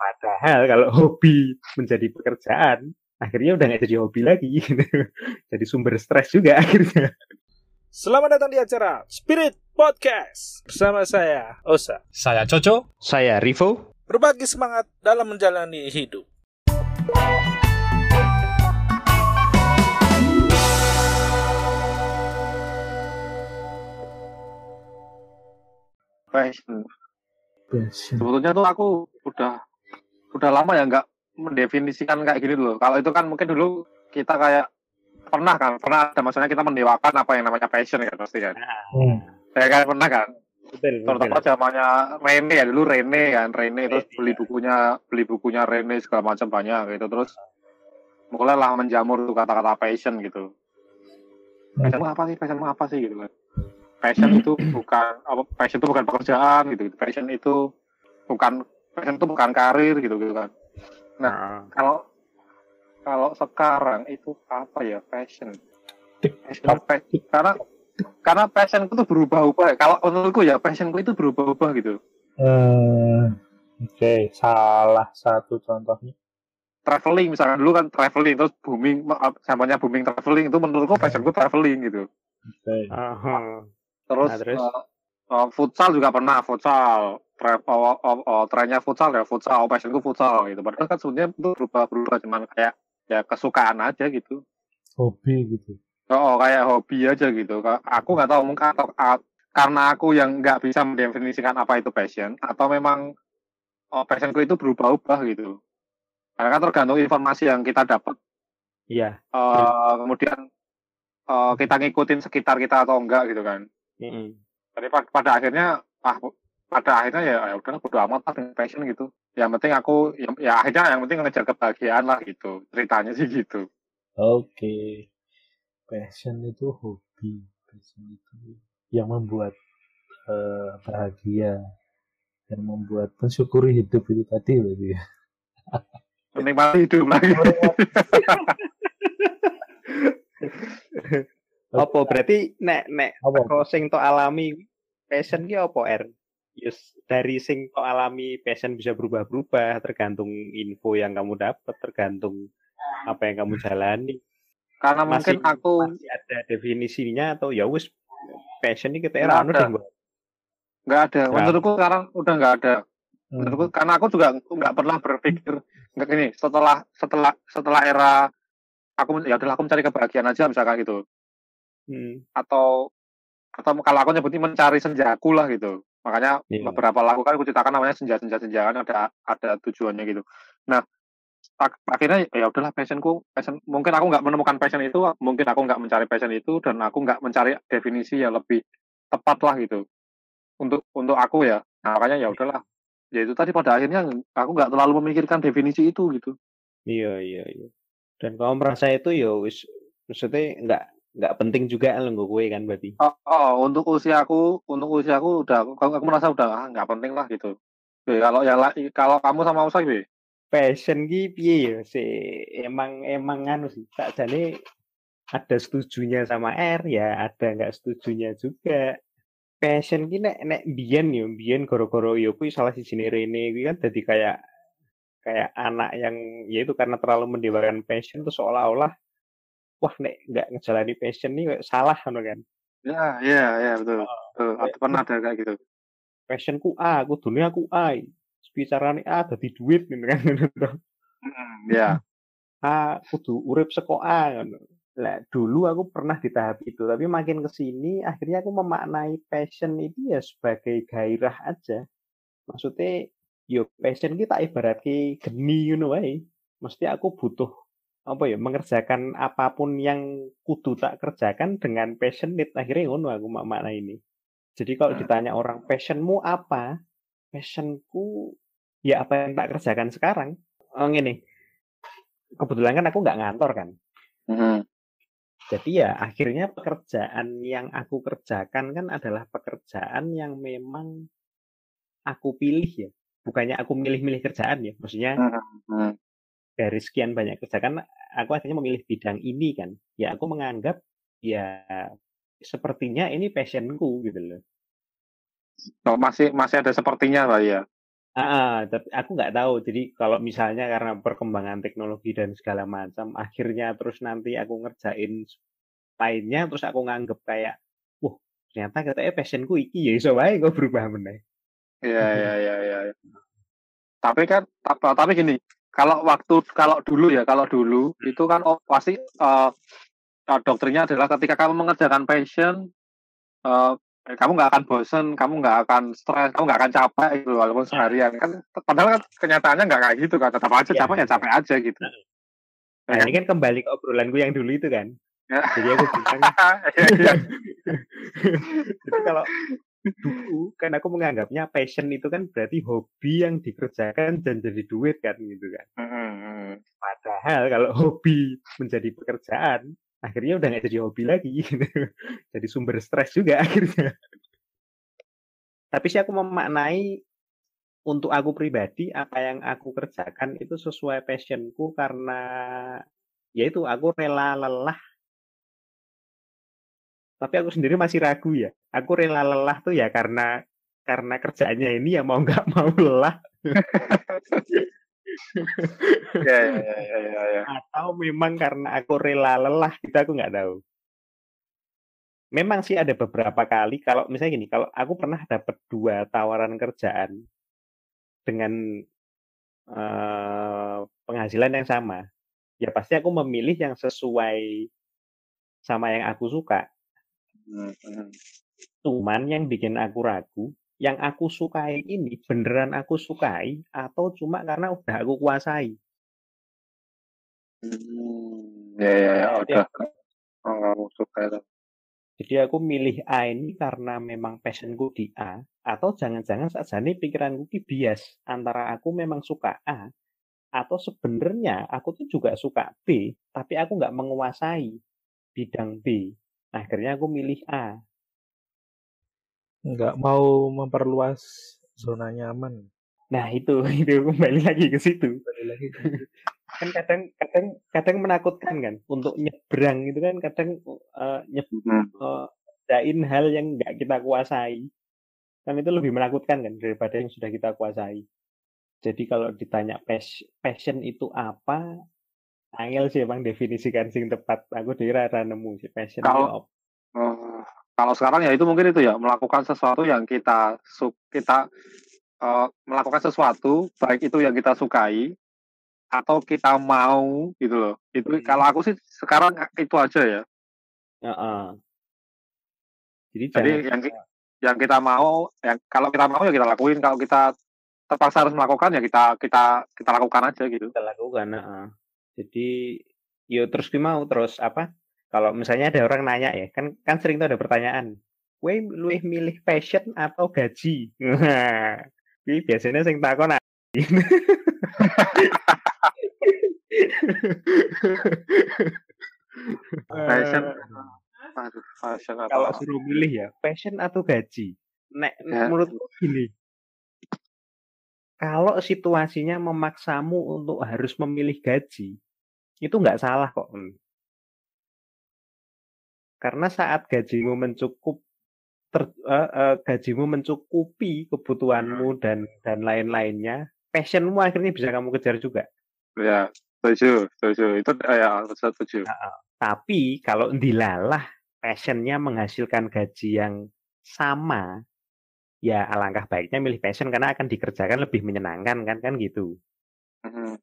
Padahal kalau hobi menjadi pekerjaan, akhirnya udah nggak jadi hobi lagi. Gitu. jadi sumber stres juga akhirnya. Selamat datang di acara Spirit Podcast bersama saya Osa. Saya Coco. Saya Rivo. Berbagi semangat dalam menjalani hidup. Passion. Sebetulnya tuh aku udah udah lama ya nggak mendefinisikan kayak gini dulu. Kalau itu kan mungkin dulu kita kayak pernah kan, pernah ada maksudnya kita mendewakan apa yang namanya passion kan pasti kan. Hmm. Ya kan pernah kan. Betul, Terutama zamannya Rene ya dulu Rene kan, Rene terus beli bukunya beli bukunya Rene segala macam banyak gitu terus mulailah menjamur tuh kata-kata passion gitu. Passion itu apa sih? Passion itu apa sih gitu kan. Passion itu bukan apa passion itu bukan pekerjaan gitu. gitu. Passion itu bukan passion itu bukan karir gitu gitu kan. Nah, Kalau kalau sekarang itu apa ya passion? Passion pa- karena karena passionku itu berubah-ubah. Kalau menurutku ya passionku itu berubah-ubah gitu. Eh, Oke, salah satu contohnya. Traveling misalkan dulu kan traveling terus booming zamannya booming traveling itu menurutku passionku traveling gitu. Oke. aha. Terus, Nah, terus? eh, eh, futsal juga pernah futsal. Tra oh, oh, oh, trennya futsal ya futsal, passionku futsal gitu. Padahal kan sebenarnya itu berubah-berubah cuman kayak ya kesukaan aja gitu. Hobi gitu. Oh, kayak hobi aja gitu. Aku nggak tahu mungkin atau karena aku yang nggak bisa mendefinisikan apa itu passion atau memang oh, passionku itu berubah-ubah gitu. Karena kan tergantung informasi yang kita dapat. Iya. Eh, Kemudian eh, kita ngikutin sekitar kita atau enggak gitu kan. Mm-mm. Jadi pa- pada akhirnya ah pada akhirnya ya ya udahlah bodo amat lah dengan passion gitu. Yang penting aku ya, ya akhirnya yang penting ngejar kebahagiaan lah gitu. Ceritanya sih gitu. Oke. Passion itu hobi. Passion itu yang membuat eh, bahagia dan membuat mensyukuri hidup itu tadi berarti ya. Menikmati hidup lagi. Apa berarti nek nek Apa? sing tok alami passion ki apa R? Yes, dari sing tok alami passion bisa berubah-berubah tergantung info yang kamu dapat, tergantung apa yang kamu jalani. Karena Masih mungkin aku masih ada definisinya atau ya wis passion ini kita Nggak anu ada. deh nggak ada. Menurutku sekarang udah nggak ada. Hmm. Menurutku karena aku juga nggak pernah berpikir nggak gini. Setelah setelah setelah era aku ya udahlah aku mencari kebahagiaan aja misalkan gitu. Hmm. Atau atau kalau aku nyebutnya mencari senjaku lah gitu. Makanya Iya. beberapa lagu kan aku ceritakan namanya senja senja senja kan ada ada tujuannya gitu. Nah ak- akhirnya ya udahlah passionku passion mungkin aku nggak menemukan passion itu mungkin aku nggak mencari passion itu dan aku nggak mencari definisi yang lebih tepat lah gitu untuk untuk aku ya nah, makanya ya udahlah ya itu tadi pada akhirnya aku nggak terlalu memikirkan definisi itu gitu Iya, iya, iya. Dan kamu merasa itu ya wis maksudnya nggak nggak penting juga lo gue kan berarti. oh, oh, untuk usiaku untuk usiaku udah aku, aku merasa udah ah, nggak penting lah gitu. Be, kalau yang la- kalau kamu sama Usai be? Passion ki piye ya si emang emang anu sih sakjane ada setujunya sama R ya ada nggak setujunya juga. Passion ki nek nek biyen yo biyen goro-goro yo kuwi salah siji Rene kuwi kan jadi kayak kayak anak yang ya itu karena terlalu mendewakan passion tuh seolah-olah wah nek nggak ngejalani passion nih salah kan kan ya ya ya betul betul Ada- pernah ada kayak gitu passionku A aku dunia aku A bicarane A dadi duit gitu kan Hmm, ya A kudu urip seko A ngono. Lah dulu aku pernah di tahap itu, tapi makin ke sini akhirnya aku memaknai passion itu ya sebagai gairah aja. Maksudnya yo passion kita ibaratnya geni ngono wae. Mesti aku butuh apa ya mengerjakan apa pun yang kudu tak kerjakan dengan passionate akhirnya ngono aku makna ini. Jadi kalau ditanya orang passionmu apa? Passionku ya apa yang tak kerjakan sekarang. Oh gini, kebetulan kan aku nggak ngantor kan. Mhm. Jadi ya akhirnya pekerjaan yang aku kerjakan kan adalah pekerjaan yang memang aku pilih ya. Bukannya aku milih-milih kerjaan ya. Maksudnya Mhm. Dari sekian banyak kerjaan aku akhirnya memilih bidang ini kan. Ya aku menganggap ya sepertinya ini passionku gitu loh. Oh, masih masih ada sepertinya lah ya Ah, tapi aku nggak tahu. Jadi kalau misalnya karena perkembangan teknologi dan segala macam, akhirnya terus nanti aku ngerjain lainnya, terus aku nganggep kayak, wah ternyata katanya passionku iki ya iso wae kok berubah meneh. Iya iya iya iya. iya. Tapi kan tapi, tapi gini, kalau waktu kalau dulu ya, kalau dulu itu kan oh, pasti uh, dokternya adalah ketika kamu mengerjakan passion uh, kamu nggak akan bosen, kamu nggak akan stres, kamu nggak akan capek gitu walaupun seharian kan padahal kan kenyataannya nggak kayak gitu kan tetap aja Ya. capek ya capek aja gitu. Nah, Ya ini kan kembali ke obrolanku yang dulu itu kan. Ya. Jadi aku bilang, Iya, iya. jadi kalau dulu kan aku menganggapnya passion itu kan berarti hobi yang dikerjakan dan jadi duit kan gitu kan. Padahal kalau hobi menjadi pekerjaan, akhirnya udah nggak jadi hobi lagi. Gitu. jadi sumber stres juga akhirnya. Tapi sih aku memaknai untuk aku pribadi apa yang aku kerjakan itu sesuai passionku karena yaitu aku rela lelah. Tapi aku sendiri masih ragu ya. Aku rela lelah tuh ya karena karena kerjaannya ini ya mau nggak mau lelah Iya iya iya iya, iya, iya. atau memang karena aku rela lelah gitu aku nggak tahu. Memang sih ada beberapa kali kalau misalnya gini, kalau aku pernah dapat dua tawaran kerjaan dengan eh, penghasilan yang sama, ya pasti aku memilih yang sesuai sama yang aku suka. Cuman yang bikin aku ragu, yang aku sukai ini beneran aku sukai atau cuma karena udah aku kuasai. Hmm, ya ya ya udah. Oh, suka itu. Jadi aku milih A ini karena memang passionku di A, atau jangan-jangan sakjane pikiranku ki bias antara aku memang suka A, atau sebenarnya aku tuh juga suka B, tapi aku nggak menguasai bidang B. Akhirnya aku milih A. nggak mau memperluas zona nyaman Nah, itu itu kembali lagi ke situ. Balik lagi ke Kan kadang kadang kadang menakutkan kan untuk nyebrang itu kan kadang eh, nyeb- Hmm. eh, ngerjain hal yang nggak kita kuasai. Kan itu lebih menakutkan kan daripada yang sudah kita kuasai. Jadi kalau ditanya pas- passion itu apa, angel sih emang definisikan sing tepat. Aku ora nemu sih passion itu Kalau- apa. Kalau sekarang ya itu mungkin itu ya melakukan sesuatu yang kita su kita eh, melakukan sesuatu baik itu yang kita sukai atau kita mau gitu loh. Itu Hmm. kalau aku sih sekarang itu aja ya. Heeh. Jadi Jadi jangan yang yang kita mau, yang kalau kita mau ya kita lakuin. Kalau kita terpaksa harus melakukan ya kita kita kita lakukan aja gitu. kita lakukan. Jadi yo terus ki mau terus apa? Kalau misalnya ada orang nanya ya, kan kan sering tuh ada pertanyaan. Kue luwih milih passion atau gaji? Nah, Ini biasanya sing takon Passion. Eh, Aduh, passion atau kalau suruh milih ya, passion atau gaji? Nek Ya. menurutku gini. Kalau situasinya memaksamu untuk harus memilih gaji, itu nggak salah kok. Hmm. Karena saat gajimu mencukup ter- eh, eh, gajimu mencukupi kebutuhanmu dan dan lain-lainnya, passionmu akhirnya bisa kamu kejar juga. Ya, setuju, setuju. Itu ya setuju. Tapi kalau dilalah passionnya menghasilkan gaji yang sama, ya alangkah baiknya milih passion karena akan dikerjakan lebih menyenangkan kan kan gitu. Mhm.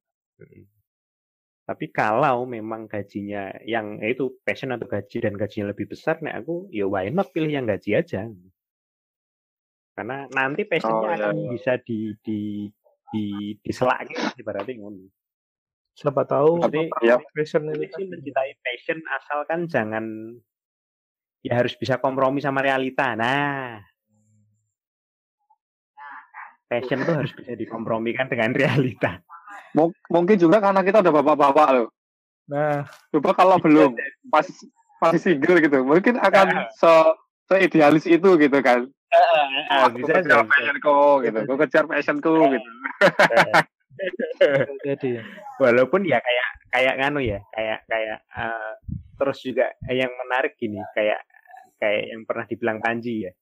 Tapi kalau memang gajinya yang eh, itu passion atau gaji dan gajinya lebih besar, nek aku ya why not pilih yang gaji aja. Karena nanti passionnya Oh, iya, akan iya. bisa di di di diselak gitu ibaratnya ngono. siapa tahu Jadi ya. passion itu Ini sih mencintai passion asalkan jangan ya harus bisa kompromi sama realita. Nah, passion tuh harus bisa dikompromikan dengan realita. Mung- Mungkin juga karena kita udah bapak-bapak loh. nah Coba kalau belum pas masih single gitu, mungkin akan Ya. se seidealis itu gitu kan. Ah, Aku bisa kejar passionku gitu, aku kejar passionku gitu. jadi Walaupun ya kayak kayak nganu ya, kayak kayak eh, terus juga yang menarik gini, kayak kayak yang pernah dibilang Panji ya.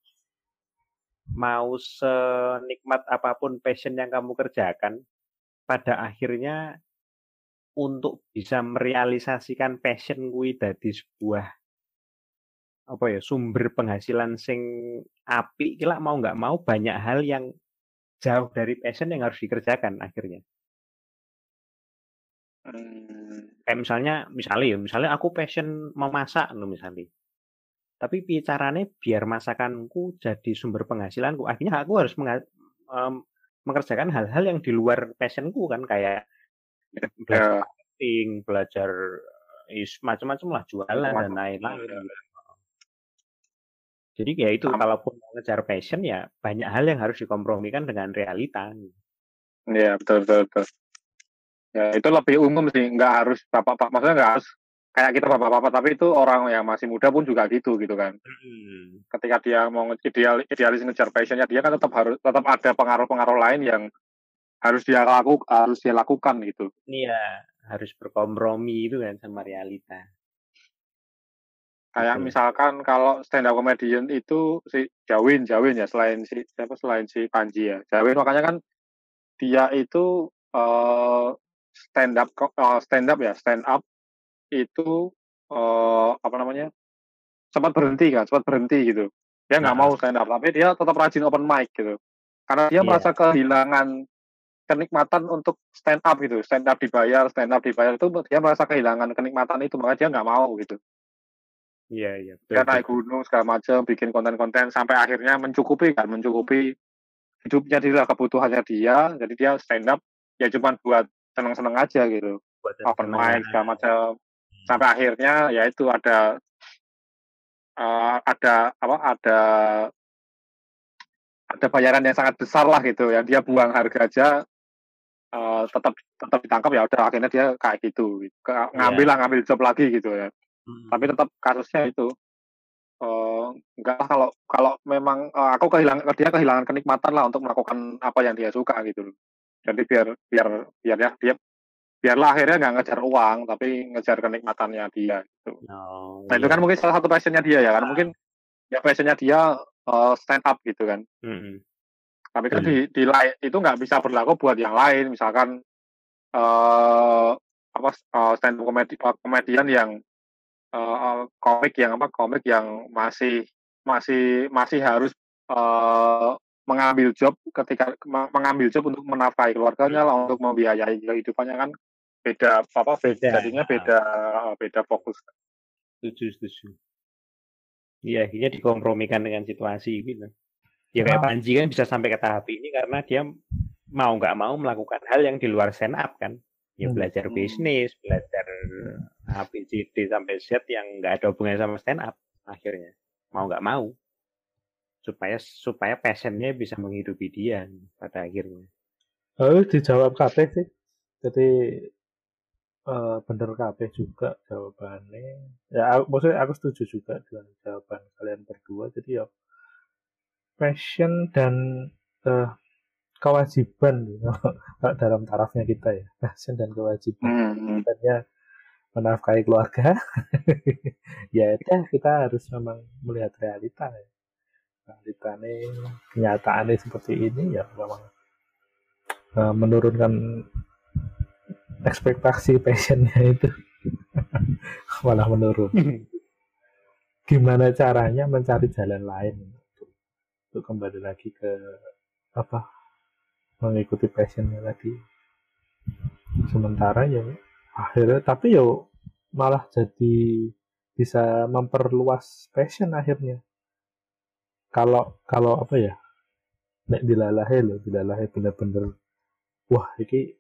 mau senikmat apa pun passion yang kamu kerjakan, pada akhirnya untuk bisa merealisasikan passion kuwi dadi sebuah apa ya sumber penghasilan sing apik kira mau nggak mau banyak hal yang jauh dari passion yang harus dikerjakan akhirnya. Hmm. Kayak misalnya, misalnya ya, misalnya aku passion memasak no misalnya. Tapi piye carane biar masakanku jadi sumber penghasilanku? Akhirnya aku harus mengerjakan hal-hal yang di luar passionku kan kayak belajar Ya. marketing, belajar is macam-macam lah, jualan dan Macam-macam, lain-lain ya. gitu. Jadi ya itu Am kalaupun mau ngejar passion ya banyak hal yang harus dikompromikan dengan realita. Iya, betul betul betul. Ya, itu lebih umum sih, nggak harus bapak-bapak maksudnya nggak harus kayak kita bapak-bapak, tapi itu orang yang masih muda pun juga gitu gitu kan. Mhm. Ketika dia mau ideal idealis ngejar passion-nya dia kan tetap harus tetap ada pengaruh-pengaruh lain yang harus dia laku harus dia lakukan gitu. Iya, harus berkompromi itu kan sama realita. Kayak Gitu. misalkan kalau stand up comedian itu si Jawin Jawin ya selain si siapa selain si Panji ya. Jawin makanya kan dia itu eh stand up ko eee, stand up ya, stand up itu eee, apa namanya, sempat berhenti kan, sempat berhenti gitu. Dia nggak Heeh. mau stand up, tapi dia tetap rajin open mic gitu. Karena dia Iya. merasa kehilangan kenikmatan untuk stand up gitu, stand up dibayar stand up dibayar itu dia merasa kehilangan kenikmatan itu, makanya dia nggak mau gitu. Iya iya, betul Dia naik gunung segala macam, bikin konten-konten sampai akhirnya mencukupi kan, mencukupi hidupnya dia, kebutuhannya dia, jadi dia stand up ya cuman buat seneng-seneng aja gitu. Buat Open mic segala macam. Sampai akhirnya ya itu ada eee, ada apa, ada ada bayaran yang sangat besar lah gitu, yang dia buang harga aja, eee, tetap tetap ditangkap, ya udah akhirnya dia kayak gitu, ke Iya. ngambil lah, ngambil job lagi gitu ya. Tapi Mhm. tetap kasusnya itu, eee, enggak lah kalau kalau memang, eee, aku kehilangan dia kehilangan kenikmatan lah untuk melakukan apa yang dia suka gitu. Jadi biar biar biar ya dia biarlah akhirnya nggak ngejar uang, tapi ngejar kenikmatannya dia gitu. Oh, Nah itu kan iya. mungkin salah satu passion-nya dia ya, karena mungkin ya passion-nya dia, eee, stand up gitu kan. Mhm. Tapi kan Bener. di di itu nggak bisa berlaku buat yang lain, misalkan, eee, apa, eee, stand up komedi komedian yang, eee, komik yang apa, komik yang masih masih masih harus, eee, mengambil job ketika me mengambil job untuk menafkahi keluarganya lah, untuk membiayai kehidupannya kan beda apa, Beda, jadinya beda heeh, beda fokus. Setuju setuju. Iya, akhirnya dikompromikan dengan situasi gitu. Ya kayak Nah. Panji kan bisa sampai ke tahap ini karena dia mau nggak mau melakukan hal yang di luar stand up kan. Ya Hmm. belajar Hmm. bisnis, belajar A, B, C, D sampai Z yang nggak ada hubungannya sama stand up akhirnya. Mau nggak mau. Supaya supaya passion-nya bisa menghidupi dia pada akhirnya. Harus dijawab kabeh sih. Jadi eh, bener kabeh juga jawabannya. Ya, aku, maksudnya aku setuju juga dengan jawaban kalian berdua. Jadi ya passion dan eh, kewajiban gitu. Dalam tarafnya kita ya passion dan kewajiban. Mhm. Kewajibannya menafkahi keluarga. ya udah kita harus memang melihat realita ya. Realitanya kenyataannya seperti ini ya memang eh, menurunkan ekspektasi passionnya itu malah menurun. Gimana caranya mencari jalan lain untuk, kembali lagi ke apa mengikuti passionnya tadi. Sementara ya akhirnya tapi yo malah jadi bisa memperluas passion akhirnya. Kalau kalau apa ya nek dilalahe loh dilalahe bener-bener wah iki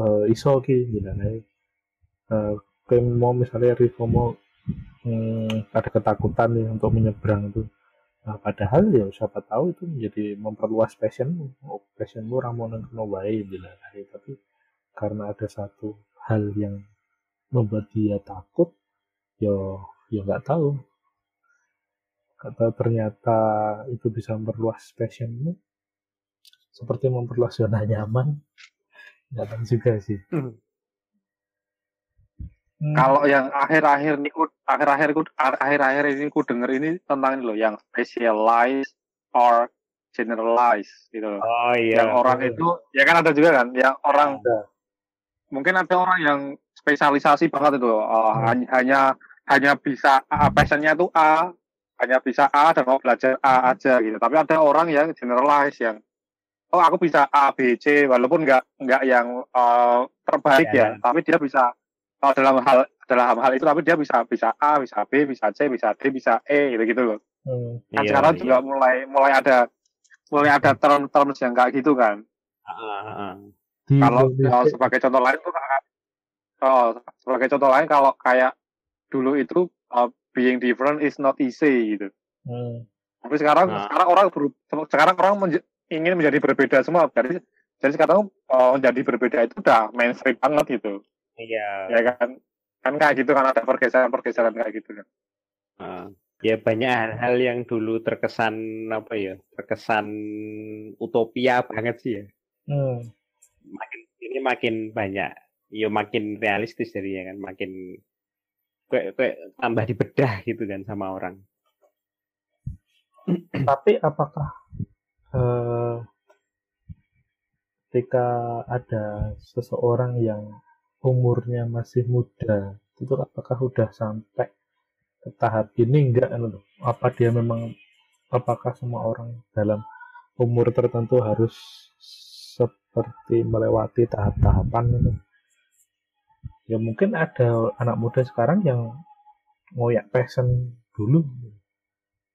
eh, iso ki dilalahe eh, kayak mau misalnya Rivo mau hmm, ada ketakutan nih untuk menyeberang itu. Nah, padahal ya siapa tahu itu menjadi memperluas passionmu oh, passionmu ramonan kena wae dilalahe tapi karena ada satu hal yang membuat dia takut yo ya nggak tahu. Kata ternyata itu bisa memperluas passionmu seperti memperluas zona nyaman tahu juga sih Hmm. Kalau yang akhir-akhir ini ku akhir-akhir ku akhir-akhir ini ku denger ini tentang ini loh yang specialized or generalized gitu loh. Oh iya. Yang orang itu ya kan ada juga kan yang orang Ada. mungkin ada orang yang spesialisasi banget itu loh. Oh, Hmm. hanya hanya hanya bisa A, passionnya itu A, hanya bisa A dan mau belajar A aja gitu. Tapi ada orang yang generalize yang oh aku bisa A B C walaupun nggak nggak yang eh, terbaik Ya. ya, tapi dia bisa oh, dalam hal dalam hal itu tapi dia bisa bisa A, bisa B, bisa C, bisa D, bisa E gitu gitu loh. Hmm. Nah, Iya, sekarang iya. juga mulai mulai ada mulai ada term-term yang kayak gitu kan. Ah. Di kalau kalau sebagai contoh lain tuh oh, sebagai contoh lain kalau kayak dulu itu uh, being different is not easy gitu. Hmm. Tapi sekarang Nah. sekarang orang sekarang orang ingin menjadi berbeda semua. Jadi jadi sekarang uh, menjadi berbeda itu udah mainstream banget gitu. Iya. Ya kan? Kan kayak gitu kan ada pergeseran-pergeseran kayak gitu kan. Ah. ya banyak hal-hal yang dulu terkesan apa ya terkesan utopia banget sih ya Hmm. makin ini makin banyak ya makin realistis jadinya kan makin kayak, kayak tambah dibedah gitu kan sama orang Tapi apakah eh, ketika ada seseorang yang umurnya masih muda, itu apakah sudah sampai ke tahap ini enggak? loh? Apa dia memang apakah semua orang dalam umur tertentu harus seperti melewati tahap-tahapan gitu? Ya mungkin ada anak muda sekarang yang ngoyak passion dulu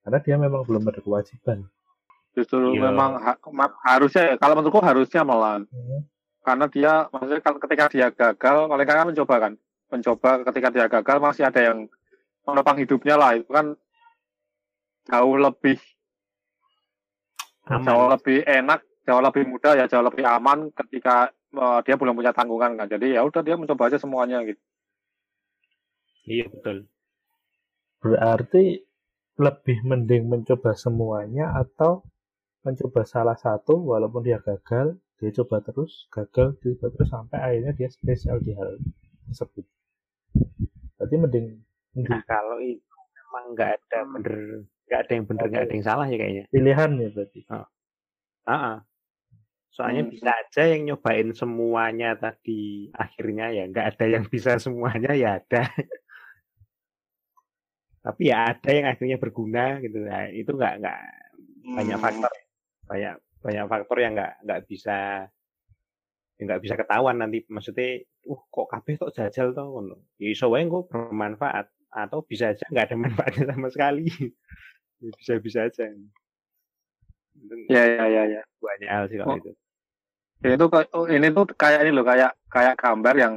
karena dia memang belum ada kewajiban. Justru Iya. memang ha- harusnya ya, kalau menurutku harusnya malah Hmm. karena dia maksudnya kalau ketika dia gagal mereka kan mencoba kan mencoba ketika dia gagal masih ada yang menopang hidupnya lah itu kan jauh lebih jauh aman lebih enak jauh lebih mudah ya jauh lebih aman ketika eh, dia belum punya tanggungan kan. Jadi ya udah dia mencoba aja semuanya gitu. Iya betul. Berarti lebih mending mencoba semuanya atau mencoba salah satu walaupun dia gagal, dia coba terus, gagal, dia coba terus sampai akhirnya dia spesial di hal tersebut. Berarti mending, mending nah kalau itu memang nggak ada bener nggak ada yang bener nggak ada yang salah ya kayaknya pilihan ya berarti. Ah, ah. soalnya Hmm. bisa aja yang nyobain semuanya tadi akhirnya ya nggak ada yang bisa semuanya ya ada tapi ya ada yang akhirnya berguna gitu nah, itu nggak nggak banyak Hmm. faktor banyak banyak faktor yang nggak nggak bisa nggak bisa ketahuan nanti. Maksudnya uh kok kabeh kok jajal toh? Ngono. Ya iso wae kok bermanfaat. Atau bisa aja nggak ada manfaatnya sama sekali. Ya, bisa bisa aja ya ya ya ya. Banyak hal sih kalau Oh. itu. Ya, itu kayak- oh, ini tuh kayak ini loh kayak kayak gambar yang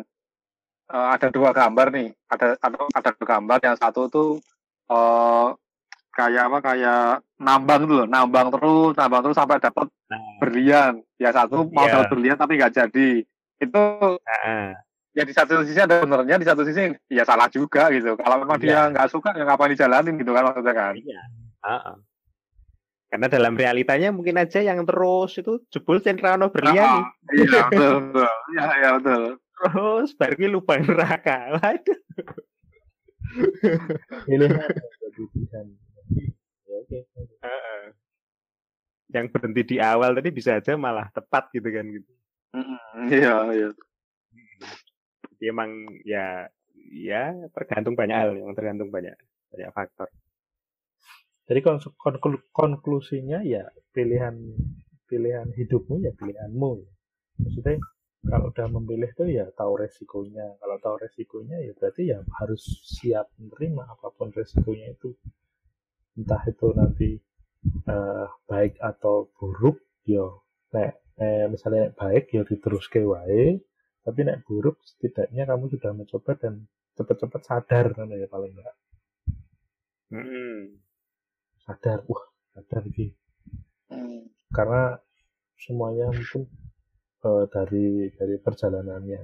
eh, ada dua gambar nih. Ada atau ada dua gambar. Yang satu tuh eh kayak apa kayak nambang tuh loh nambang terus nambang terus sampai dapat nah. berlian. Ya satu mau Iya. dapat berlian tapi nggak jadi. Itu ah, ya di satu sisi ada benernya di satu sisi ya salah juga gitu. Kalau memang dia Iya. nggak suka ya ngapain dijalanin gitu kan maksudnya kan? Iya. Ah, ah. karena dalam realitanya mungkin aja yang terus itu jebol sentrano berlian nih. Ah, iya betul betul. Iya iya betul. Terus baru ki lubang neraka waduh. Pilihan oke. Heeh. yang berhenti di awal tadi bisa aja malah tepat gitu kan gitu iya iya Jadi emang ya ya tergantung banyak hal yang tergantung banyak banyak faktor Jadi konklu- konklusinya ya pilihan pilihan hidupmu ya pilihanmu. Maksudnya kalau udah memilih tuh ya tahu resikonya. Kalau tahu resikonya ya berarti ya harus siap menerima apa pun resikonya itu. Entah itu nanti eh, baik atau buruk, yo nek eh, misalnya nek baik ya diteruske wae. Tapi nek buruk setidaknya kamu sudah mencoba dan cepat-cepat sadar kan ya paling enggak Mm-mm. sadar wah sadar iki Hmm. karena semuanya mungkin eh, dari dari perjalanannya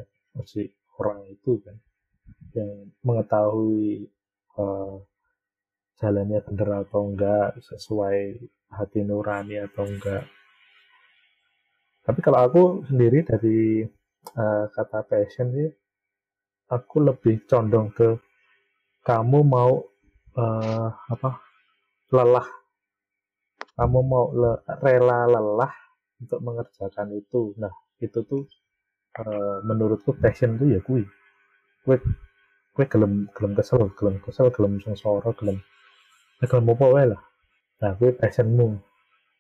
si orang itu kan yang mengetahui eh, jalannya benar atau enggak sesuai hati nurani atau enggak. Tapi kalau aku sendiri dari eh, kata passion sih aku lebih condong ke kamu mau eh, apa lelah. Kamu mau le- rela lelah untuk mengerjakan itu. Nah itu tuh eh, menurutku passion tuh ya kui. Kue kue gelem gelem kesel gelem kesel gelem sengsara gelem gelem apa lah nah kue passionmu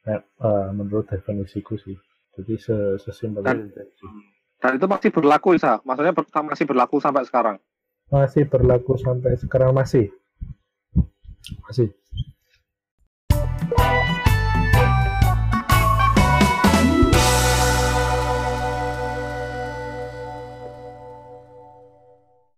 nah, eh, menurut definisiku sih jadi se- sesimpel Dan-. Dan itu masih berlaku, Isa. Maksudnya ber- masih berlaku sampai sekarang. masih berlaku sampai sekarang masih masih